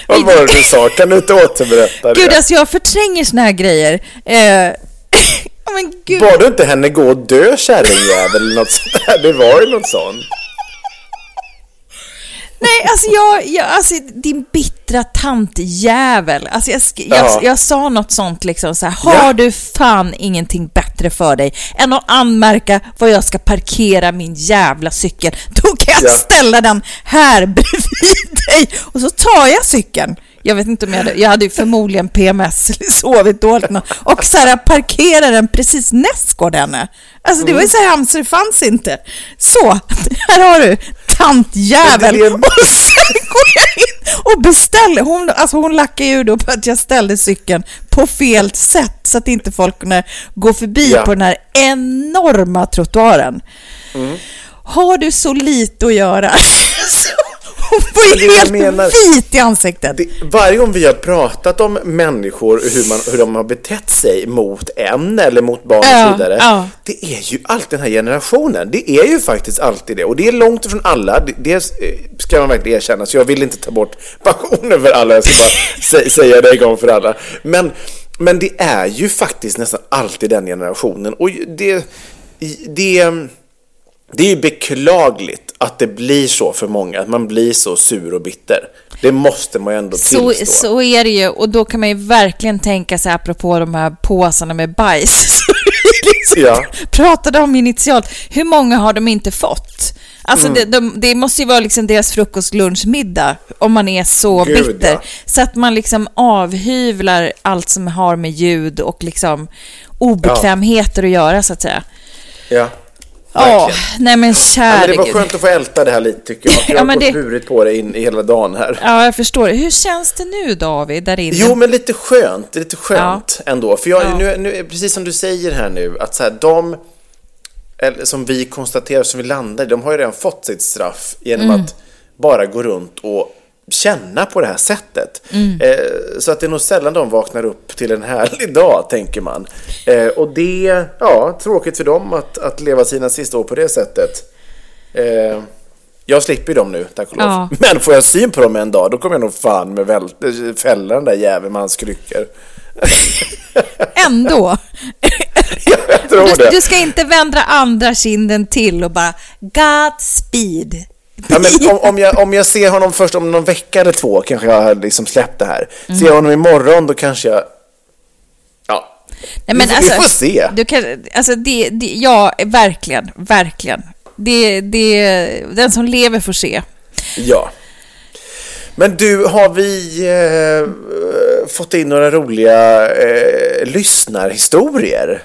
Vad var det du sa? Kan du inte återberätta det? Gud, alltså jag förtränger såna här grejer. Eh, men gud. Bad du inte henne gå och dö kärringjävel eller något sånt där? Det var ju något sånt. Nej, alltså jag, jag alltså din bittra tantjävel. Alltså jag, jag, Ja. jag sa något sånt liksom så här, har Ja. du fan ingenting bättre för dig än att anmärka var jag ska parkera min jävla cykel? Då kan jag Ja. ställa den här bredvid dig och så tar jag cykeln. Jag vet inte om jag hade, jag hade ju förmodligen PMS eller sovit dåligt och så här parkerar den precis nästgård henne. Alltså det var ju så hemskt så det fanns inte. Så, här har du tantjävel. Det Och sen går jag in och beställer. Hon, alltså hon lackar ju då på att jag ställde cykeln på fel sätt så att inte folk kunde gå förbi Ja. på den här enorma trottoaren. Mm. Har du så lite att göra var det ju helt menar. vit i ansiktet. Det, varje gång vi har pratat om människor, hur, man, hur de har betett sig mot en eller mot barn och Ja, så vidare. ja. Det är ju alltid den här generationen. Det är ju faktiskt alltid det. Och det är långt ifrån alla. Det, det ska man verkligen erkänna. Så jag vill inte ta bort pensionen för alla. Jag ska bara sä, säga det en gång för alla. Men, men det är ju faktiskt nästan alltid den generationen. Och det... det det är ju beklagligt att det blir så för många, att man blir så sur och bitter. Det måste man ju ändå Så, tillstå. så är det ju. Och då kan man ju verkligen tänka sig, apropå de här påsarna med bajs, liksom Ja. pratade om initialt. Hur många har de inte fått? Alltså Mm. det, de, det måste ju vara liksom deras frukost, lunch, middag om man är så Gud, bitter. ja. Så att man liksom avhyvlar allt som har med ljud och liksom obekvämheter att göra så att säga. Ja, Ja, nej men Ja, käre men det var skönt att få älta det här lite tycker jag. Jag Ja, har men gått det- burit på det in i hela dagen här. Ja, jag förstår. Hur känns det nu David, där inne? Jo, men lite skönt. Lite skönt ändå. För jag, nu, nu, precis som du säger här nu, att så här, de eller som vi konstaterar, som vi landar i, de har ju redan fått sitt straff genom Mm. att bara gå runt och känna på det här sättet. Mm. Eh, så att det är nog sällan de vaknar upp till en härlig dag, tänker man. Eh, och det, ja, tråkigt för dem att, att leva sina sista år på det sättet. Eh, jag slipper dem nu, tack och lov. Ja. Men får jag syn på dem en dag, då kommer jag nog fan med väl, fälla den där jäveln med hans kryckor. Ändå. jag tror Du, det. du ska inte vända andra kinden till och bara Godspeed. Ja, men om, om, jag, om jag ser honom först om någon vecka eller två kanske jag har liksom släppt det här. Mm. Ser jag honom imorgon då kanske jag... Ja, Nej, men vi, alltså, vi får se. Du kan, alltså det, det, ja, verkligen, verkligen. Det, det, den som lever får se. Ja. Men du, har vi eh, fått in några roliga eh, lyssnarhistorier?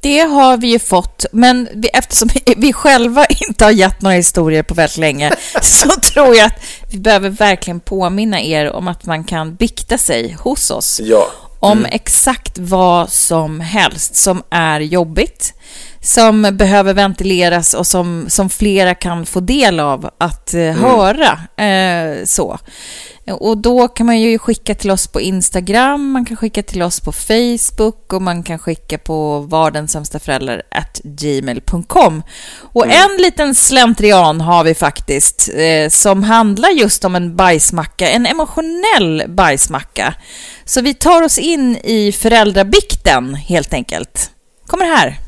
Det har vi ju fått, men vi, eftersom vi själva inte har gett några historier på väldigt länge så tror jag att vi behöver verkligen påminna er om att man kan bikta sig hos oss Ja. om exakt vad som helst som är jobbigt, som behöver ventileras och som, som flera kan få del av att eh, höra. Eh, så. Och då kan man ju skicka till oss på Instagram, man kan skicka till oss på Facebook och man kan skicka på vardensämstaförälder gmail.com. Och en liten slentrian har vi faktiskt eh, som handlar just om en bajsmacka, en emotionell bajsmacka. Så vi tar oss in i föräldrabikten helt enkelt. Kommer här.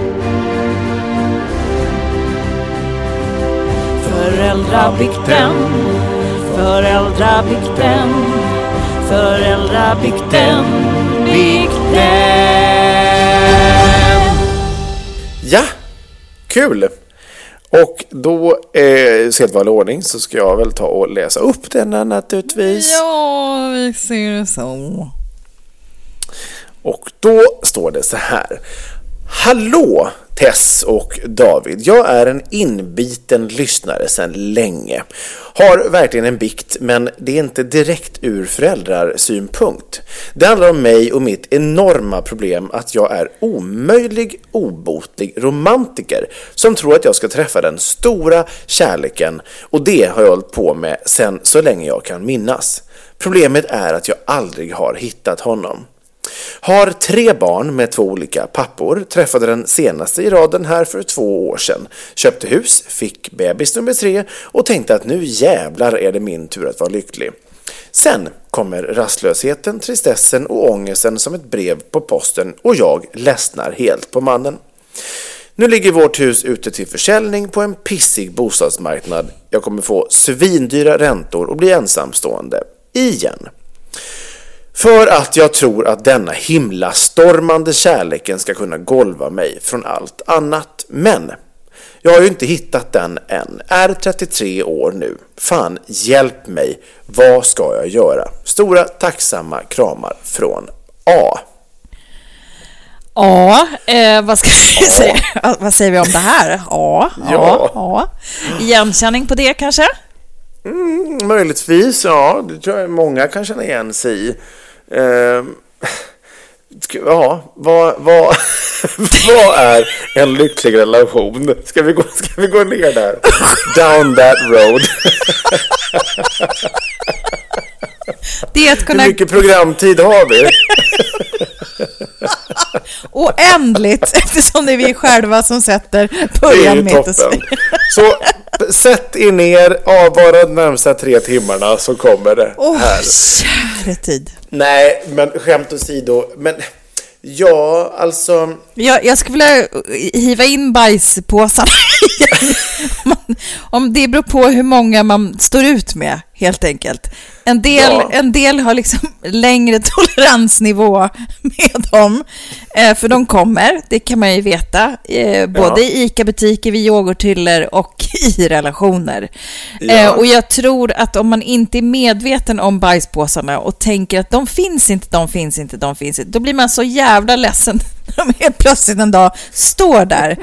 Föräldrabikten, föräldrabikten, föräldrabikten, bikten. Ja, kul! Och då, eh, sedvanlig ordning, så ska jag väl ta och läsa upp denna naturligtvis. Ja, vi ser det så. Och då står det så här. Hallå! Tess och David. Jag är en inbiten lyssnare sedan länge. Har verkligen en bikt, men det är inte direkt ur föräldrarsynpunkt. Det handlar om mig och mitt enorma problem att jag är omöjlig, obotlig romantiker som tror att jag ska träffa den stora kärleken och det har jag hållit på med sedan så länge jag kan minnas. Problemet är att jag aldrig har hittat honom. Har tre barn med två olika pappor, träffade den senaste i raden här för två år sedan. Köpte hus, fick bebis nummer tre och tänkte att nu jävlar är det min tur att vara lycklig. Sen kommer rastlösheten, tristessen och ångesten som ett brev på posten och jag ledsnar helt på mannen. Nu ligger vårt hus ute till försäljning på en pissig bostadsmarknad. Jag kommer få svindyra räntor och bli ensamstående. Igen. För att jag tror att denna himla stormande kärleken ska kunna golva mig från allt annat. Men jag har ju inte hittat den än. Är 33 år nu. Fan, hjälp mig. Vad ska jag göra? Stora tacksamma kramar från A. Ja, eh, vad ska vi säga? Vad säger vi om det här? Ja, Ja. ja. Igenkänning på det kanske? Mm, möjligtvis, ja. Det tror jag många kan känna igen sig i. Ska- ja, vad, vad, vad är en lycklig relation? Ska vi, gå, ska vi gå ner där? Down that road. Det är att kunna Hur mycket programtid har vi? oändligt eftersom det är vi själva som sätter Det början, toppen. slut. Så sätt er ner, avvara de närmsta tre timmarna så kommer det Åh, här. käre tid. Nej, men skämt åsido. Men ja, alltså. Jag, jag skulle vilja hiva in bajspåsarna Om det beror på hur många man står ut med, helt enkelt. En del, Ja. en del har liksom längre toleransnivå med dem, eh, för de kommer, det kan man ju veta, eh, både Ja. i ICA-butiker, vid yoghurthyllor och i relationer. Ja. Eh, och jag tror att om man inte är medveten om bajspåsarna och tänker att de finns inte, de finns inte, de finns inte, då blir man så jävla ledsen när de helt plötsligt en dag står där.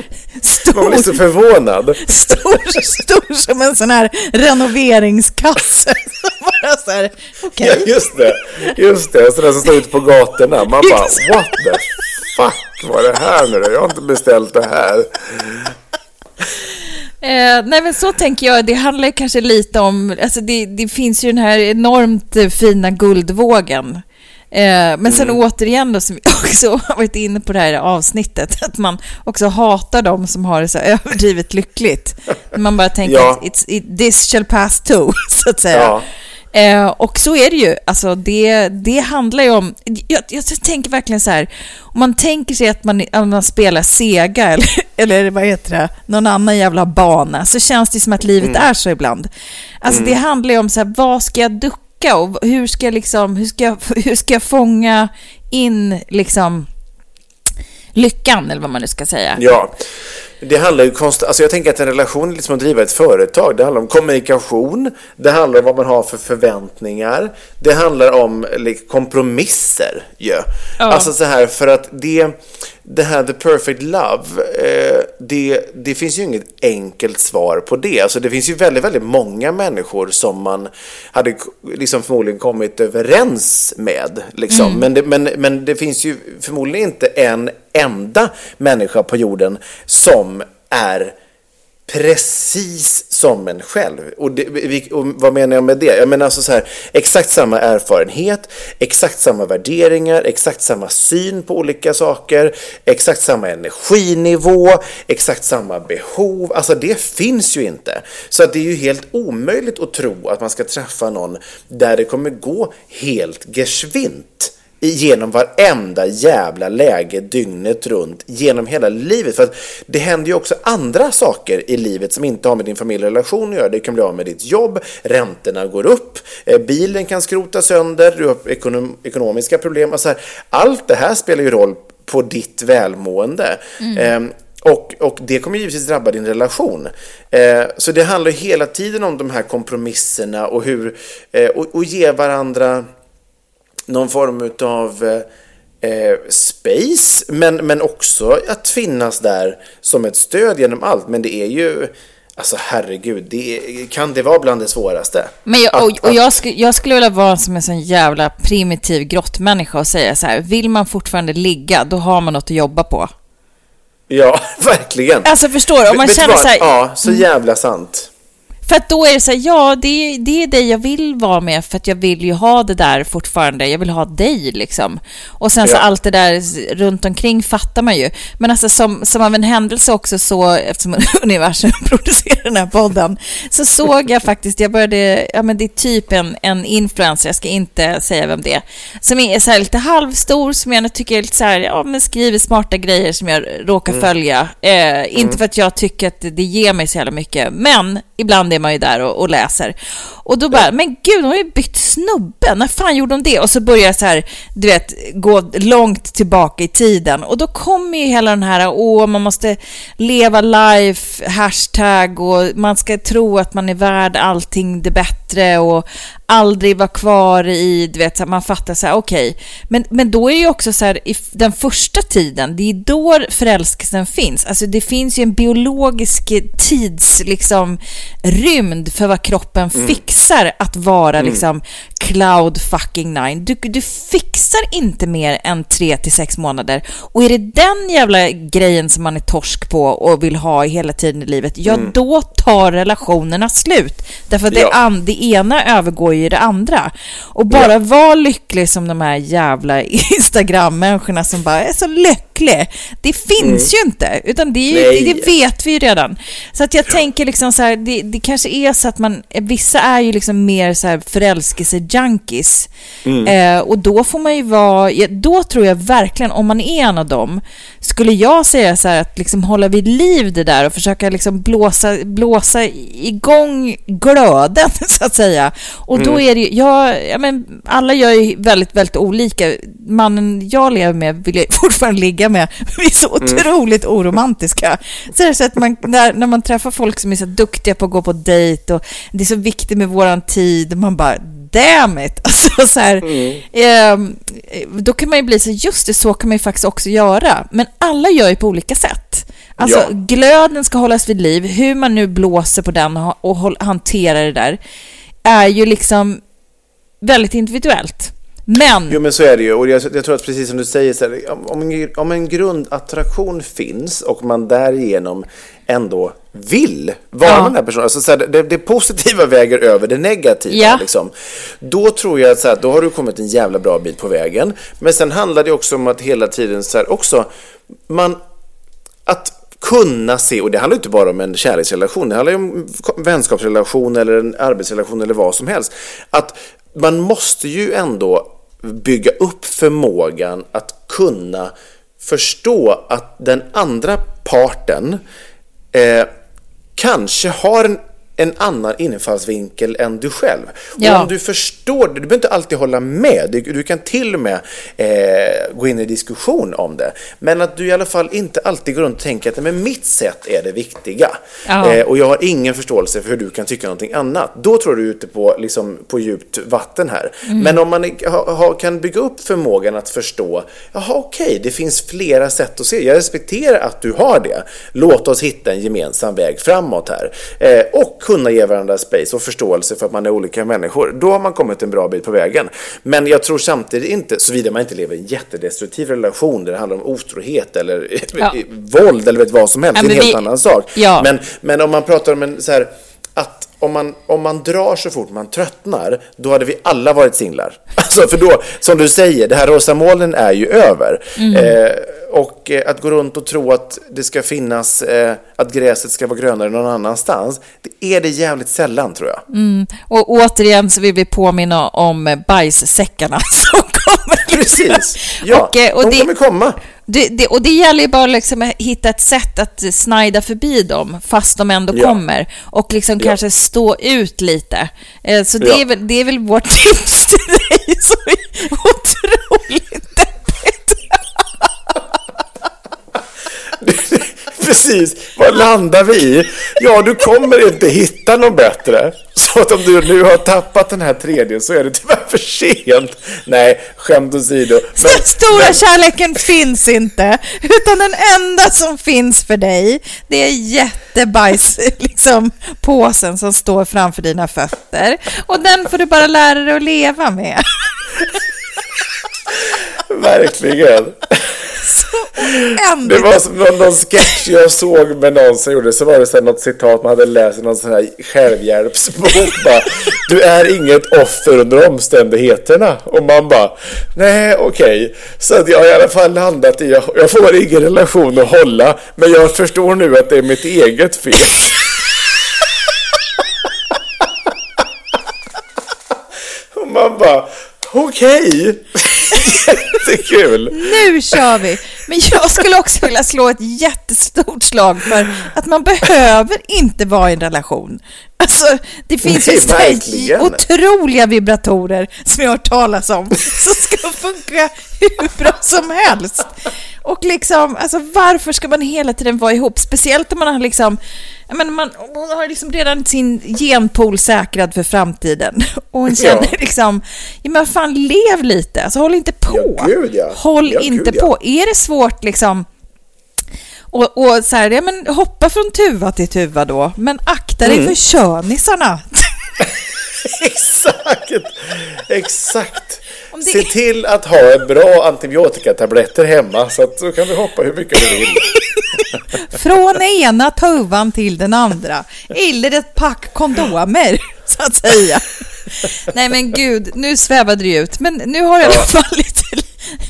Man blir så Stor, förvånad. stor, stor som en sån här renoveringskasse. Bara så här, okej. Ja, just det. Just det. Sådana som står ute på gatorna. Man bara, what the fuck var det här nu då? Jag har inte beställt det här. Eh, nej men så tänker jag, det handlar kanske lite om, alltså det, det finns ju den här enormt fina guldvågen. Eh, men sen återigen då, som vi också varit inne på det här avsnittet, att man också hatar dem som har det så överdrivet lyckligt. Man bara tänker Ja. att it's, it, this shall pass too, så att säga. Ja. Eh, och så är det ju. Alltså det, det handlar ju om... Jag, jag tänker verkligen så här, om man tänker sig att man, att man spelar Sega eller, eller vad heter det, någon annan jävla bana, så känns det som att livet är så ibland. Alltså det handlar ju om så här, vad ska jag ducka och hur ska jag liksom, hur ska jag, hur ska jag fånga in liksom lyckan, eller vad man nu ska säga. Ja, det handlar ju konstant, alltså jag tänker att en relation är liksom att driva ett företag. Det handlar om kommunikation, det handlar om vad man har för förväntningar, det handlar om kompromisser ju. Alltså så här, för att det, det här the perfect love, eh, det, det finns ju inget enkelt svar på det. Alltså det finns ju väldigt, väldigt många människor som man hade liksom förmodligen kommit överens med. Liksom. Men, det, men, men det finns ju förmodligen inte en enda människa på jorden som är precis som en själv. Och, det, och vad menar jag med det? Jag menar alltså så här, exakt samma erfarenhet, exakt samma värderingar, exakt samma syn på olika saker, exakt samma energinivå, exakt samma behov. Alltså det finns ju inte. Så att det är ju helt omöjligt att tro att man ska träffa någon där det kommer gå helt geschwint genom varenda jävla läge dygnet runt, genom hela livet. För att det händer ju också andra saker i livet som inte har med din familjerelation att göra. Det kan bli av med ditt jobb, räntorna går upp, eh, bilen kan skrota sönder, du har ekonom ekonomiska problem. Alltså här, allt det här spelar ju roll på ditt välmående. Ehm, och, och det kommer givetvis drabba din relation. Eh, så det handlar hela tiden om de här kompromisserna och hur, eh, och, och ge varandra någon form av eh, space, men, men också att finnas där som ett stöd genom allt. Men det är ju, alltså herregud, det kan det vara bland det svåraste? Men jag, och, och jag, skulle, jag skulle vilja vara som en sån jävla primitiv grottmänniska och säga så här, vill man fortfarande ligga, då har man något att jobba på. Ja, verkligen. Alltså förstår du, om man känner så här, Ja, så jävla sant. För att då är det så här, ja, det, det är dig jag vill vara med för att jag vill ju ha det där fortfarande. Jag vill ha dig liksom. Och sen så Ja. allt det där runt omkring fattar man ju. Men alltså som, som av en händelse också så, eftersom universum producerar den här podden, så såg jag faktiskt, jag började, ja men det är typ en, en influencer, jag ska inte säga vem det är, som är så här lite halvstor, som jag tycker är lite så här, ja men skriver smarta grejer som jag råkar följa. Eh, inte för att jag tycker att det ger mig så jävla mycket, men ibland är man ju där och, och läser. Och då bara, men gud, hon har ju bytt snubbe. När fan gjorde hon det? Och så börjar jag så här, du vet, gå långt tillbaka i tiden. Och då kommer ju hela den här, åh, man måste leva life, hashtag och man ska tro att man är värd allting det bättre och aldrig vara kvar i, du vet, så man fattar så här, okej. Men, men då är det ju också så här, i den första tiden, det är då förälskelsen finns. Alltså det finns ju en biologisk tids, liksom, rymd för vad kroppen fixar att vara liksom cloud fucking nine. Du, du fixar inte mer än tre till sex månader. Och är det den jävla grejen som man är torsk på och vill ha hela tiden i livet, ja då tar relationerna slut. Därför att det, Ja. an, det ena övergår ju det andra. Och bara vara lycklig som de här jävla Instagram-människorna som bara är så lycklig. Det finns ju inte, utan det, ju, det, det vet vi ju redan. Så att jag tänker liksom så här, det, det kanske är så att man, vissa är ju liksom mer så här förälskelse-junkies. Eh, och då får man ju vara, ja, då tror jag verkligen, om man är en av dem, skulle jag säga så här att liksom hålla vid liv det där och försöka liksom blåsa, blåsa igång glöden så att säga. Och då är det ju, jag, ja, men alla gör ju väldigt, väldigt olika. Mannen jag lever med vill jag fortfarande ligga med. Vi är så otroligt oromantiska. Så så att man, när, när man träffar folk som är så duktiga på att gå på dejt och det är så viktigt med våran tid, man bara damn it! Alltså, så här, ehm, då kan man ju bli så just det, så kan man ju faktiskt också göra. Men alla gör ju på olika sätt. Alltså Ja. glöden ska hållas vid liv, hur man nu blåser på den och, hanterar det där, är ju liksom väldigt individuellt. Men, Jo men så är det ju och jag, jag tror att precis som du säger, så här, om- en, om en grundattraktion finns och man därigenom ändå vill vara Ja. den här personen, alltså så här, det, det positiva väger över det negativa. Ja. Liksom. Då tror jag att så här, då har du kommit en jävla bra bit på vägen. Men sen handlar det också om att hela tiden så här, också, man, att kunna se, och det handlar inte bara om en kärleksrelation, det handlar ju om vänskapsrelation eller en arbetsrelation eller vad som helst. Att man måste ju ändå bygga upp förmågan att kunna förstå att den andra parten eh, kanske har en, en annan infallsvinkel än du själv. Ja. Och om du förstår det, du behöver inte alltid hålla med, du, du kan till och med eh, gå in i diskussion om det. Men att du i alla fall inte alltid går runt och tänker att "Nej, men mitt sätt är det viktiga. Ja. Eh, och jag har ingen förståelse för hur du kan tycka någonting annat. Då tror du ute på, liksom, på djupt vatten här. Mm. Men om man är- ha, ha, kan bygga upp förmågan att förstå, jaha okej, det finns flera sätt att se. Jag respekterar att du har det. Låt oss hitta en gemensam väg framåt här. Eh, och kunna ge varandra space och förståelse för att man är olika människor. Då har man kommit en bra bit på vägen. Men jag tror samtidigt inte, såvida man inte lever i en jättedestruktiv relation där det handlar om otrohet eller Ja. våld eller vet vad som helst, det är en helt vi- annan sak. Ja. Men, men om man pratar om en så här, att om man, om man drar så fort man tröttnar, då hade vi alla varit singlar. Alltså för då, som du säger, det här rosa molnen är ju över. Eh, och eh, att gå runt och tro att det ska finnas, eh, att gräset ska vara grönare någon annanstans, det är det jävligt sällan tror jag. och återigen så vill vi påminna om bajssäckarna som kommer. liksom. Precis, ja, Och, eh, och de det- kommer komma. Det, det, och det gäller ju bara liksom att hitta ett sätt att snida förbi dem, fast de ändå Ja. kommer. Och liksom Ja. kanske stå ut lite. Eh, Så det, är väl, det är väl vårt tips till dig är otroligt deppigt. Precis, då landar vi i, ja du kommer inte hitta någon bättre. Så att om du nu har tappat den här tredje så är det tyvärr för sent. Nej, skämt åsido. Men, den stora men... kärleken finns inte, utan den enda som finns för dig, det är jättebajs, liksom påsen som står framför dina fötter. Och den får du bara lära dig att leva med. Verkligen. Det var som någon, någon sketch jag såg med någon som gjorde så var det så något citat man hade läst i någon sån här självhjälpsbok bara, Du är inget offer under omständigheterna och man bara Nej okej okay. Så att jag har i alla fall landat i Jag får ingen relation att hålla Men jag förstår nu att det är mitt eget fel Och man bara Okej! Okay. Jättekul! Nu kör vi! Men jag skulle också vilja slå ett jättestort slag för att man behöver inte vara i en relation. Alltså, det finns Nej, ju otroliga vibratorer som jag har hört talas om som ska funka hur bra som helst. Och liksom, alltså varför ska man hela tiden vara ihop? Speciellt om man har liksom, menar, man, hon har liksom redan sin genpool säkrad för framtiden. Och hon känner ja. liksom, ja men fan lev lite, alltså håll inte på. Ja, gud, ja. Håll ja, inte gud, på. Är det svårt liksom, och, och så här, ja men hoppa från tuva till tuva då, men akta dig mm. för könisarna. exakt, exakt. Det... Se till att ha bra antibiotikatabletter hemma så att så kan du hoppa hur mycket du vill. Från ena tuvan till den andra. Eller ett pack kondomer, så att säga. Nej men gud, nu svävade det ut. Men nu har jag i alla fall lite,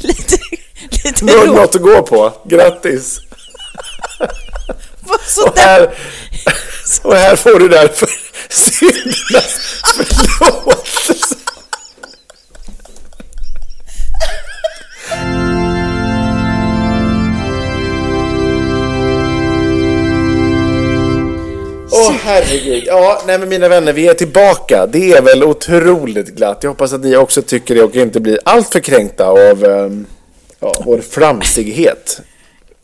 lite, lite Nu har du något att gå på. Grattis! Och, här, och här får du därför syndernas förlåtelse. Åh oh, herregud. Ja, nej men mina vänner, vi är tillbaka. Det är väl otroligt glatt. Jag hoppas att ni också tycker det och inte blir alltför kränkta av um, ja, vår flamsighet.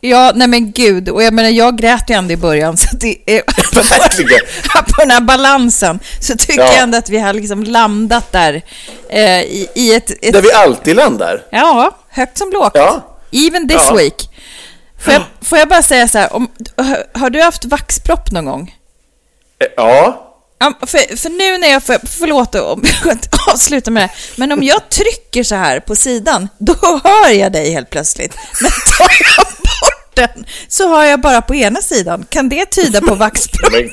Ja, nej men gud. Och jag menar, jag grät ju ändå i början. Så det är, på den här balansen så tycker ja. jag ändå att vi har liksom landat där eh, i, i ett, ett, Där vi alltid landar. Ja, högt som lågt. Ja. Even this ja. week. Får jag, får jag bara säga så här, om, har du haft vaxpropp någon gång? Eh, ja. För, för nu när jag, för, förlåt om jag avslutar med det, men om jag trycker så här på sidan, då hör jag dig helt plötsligt. Men tar jag den så har jag bara på ena sidan. Kan det tyda på vaxproppen?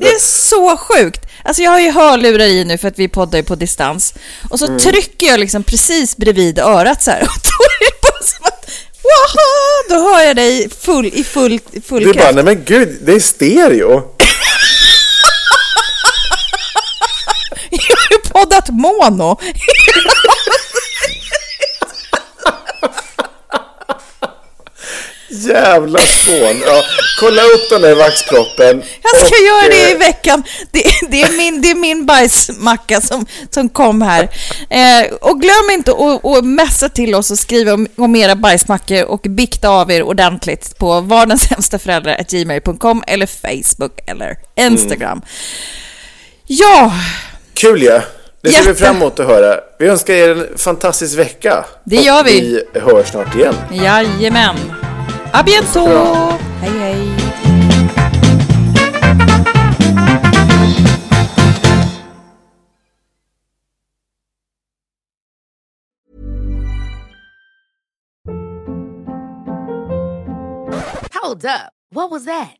Det är så sjukt. Alltså jag har ju hörlurar i nu för att vi poddar ju på distans. Och så mm. trycker jag liksom precis bredvid örat så här. Och då är det bara som att Waha! Då hör jag dig full, i full, full Du bara, nej men gud, det är stereo. Jag har ju poddat mono. Jävla fån. Ja, kolla upp den där vaxproppen. Jag ska och, göra det i veckan. Det, det, är min, det är min bajsmacka som, som kom här. Eh, och glöm inte att, messa till oss och skriva om, om era bajsmackor och bikta av er ordentligt på vardensämstaföräldrar.gmail.com eller Facebook eller Instagram. Mm. Ja. Kul ja. Det ser vi fram emot att höra. Vi önskar er en fantastisk vecka. Det gör vi. Vi hörs snart igen. Jajamän. A bientôt! Hej, hej! Hold up. What was that?